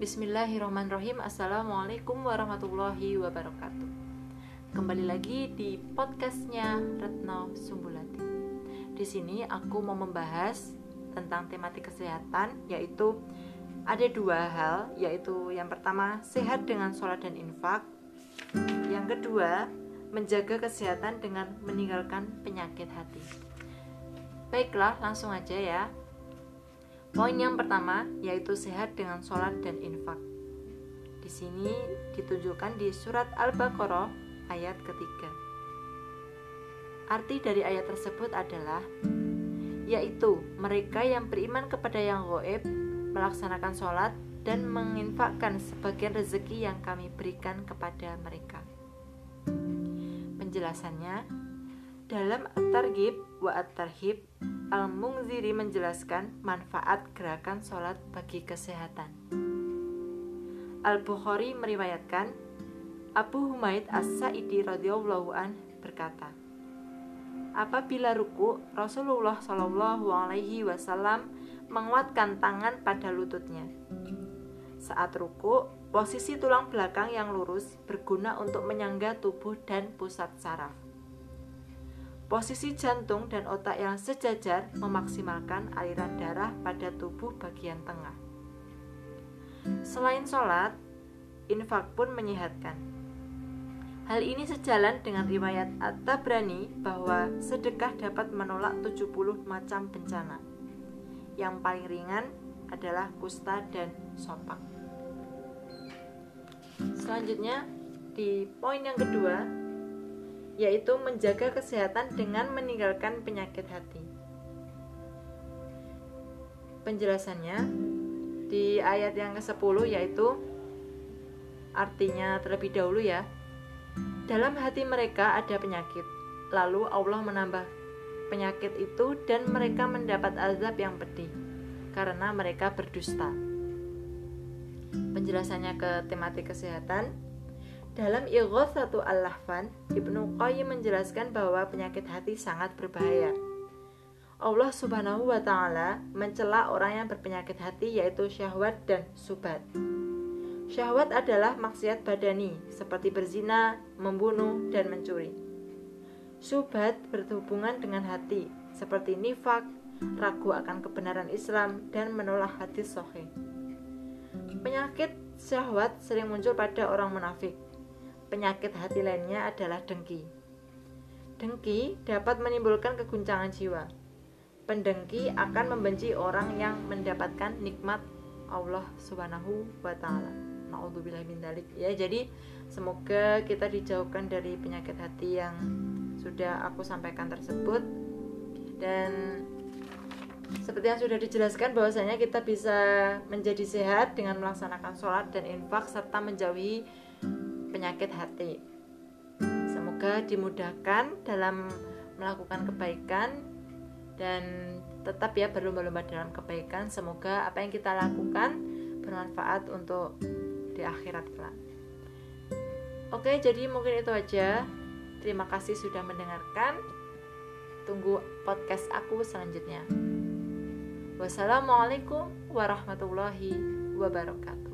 Bismillahirrahmanirrahim. Assalamualaikum warahmatullahi wabarakatuh. Kembali lagi di podcastnya Retno Sumbulati. Di sini aku mau membahas tentang tematik kesehatan Yaitu ada dua hal Yaitu yang pertama sehat dengan sholat dan infak. Yang kedua menjaga kesehatan dengan meninggalkan penyakit hati. Baiklah langsung aja ya Poin yang pertama yaitu sehat dengan sholat dan infak. Di sini ditunjukkan di surat Al-Baqarah ayat ketiga. Arti dari ayat tersebut adalah yaitu mereka yang beriman kepada yang goib, melaksanakan sholat, dan menginfakkan sebagian rezeki yang kami berikan kepada mereka. Penjelasannya, dalam At-Targhib wa At-Tarhib Al-Mungziri menjelaskan manfaat gerakan sholat bagi kesehatan. Al-Bukhari meriwayatkan Abu Humaid As-Sa'idi radhiyallahu an berkata, Apabila ruku, Rasulullah Shallallahu alaihi wasallam menguatkan tangan pada lututnya. Saat ruku, posisi tulang belakang yang lurus berguna untuk menyangga tubuh dan pusat saraf. Posisi jantung dan otak yang sejajar memaksimalkan aliran darah pada tubuh bagian tengah. Selain sholat, infak pun menyehatkan. Hal ini sejalan dengan riwayat At-Tabrani bahwa sedekah dapat menolak 70 macam bencana. Yang paling ringan adalah kusta dan sopak. Selanjutnya, di poin yang kedua, yaitu menjaga kesehatan dengan meninggalkan penyakit hati. Penjelasannya di ayat yang ke-10 yaitu artinya terlebih dahulu ya. Dalam hati mereka ada penyakit. Lalu Allah menambah penyakit itu dan mereka mendapat azab yang pedih karena mereka berdusta. Penjelasannya ke tematik kesehatan dalam satu Al-Lahfan, Ibnu Qayyim menjelaskan bahwa penyakit hati sangat berbahaya. Allah Subhanahu wa taala mencela orang yang berpenyakit hati yaitu syahwat dan subat. Syahwat adalah maksiat badani seperti berzina, membunuh, dan mencuri. Subat berhubungan dengan hati seperti nifak, ragu akan kebenaran Islam, dan menolak hadis sahih. Penyakit syahwat sering muncul pada orang munafik, Penyakit hati lainnya adalah dengki. Dengki dapat menimbulkan keguncangan jiwa. Pendengki akan membenci orang yang mendapatkan nikmat Allah Subhanahu wa taala. Min dalik. Ya, jadi semoga kita dijauhkan dari penyakit hati yang sudah aku sampaikan tersebut dan seperti yang sudah dijelaskan bahwasanya kita bisa menjadi sehat dengan melaksanakan sholat dan infak serta menjauhi penyakit hati. Semoga dimudahkan dalam melakukan kebaikan dan tetap ya berlomba-lomba dalam kebaikan. Semoga apa yang kita lakukan bermanfaat untuk di akhirat kelak. Oke, jadi mungkin itu aja. Terima kasih sudah mendengarkan. Tunggu podcast aku selanjutnya. Wassalamualaikum warahmatullahi wabarakatuh.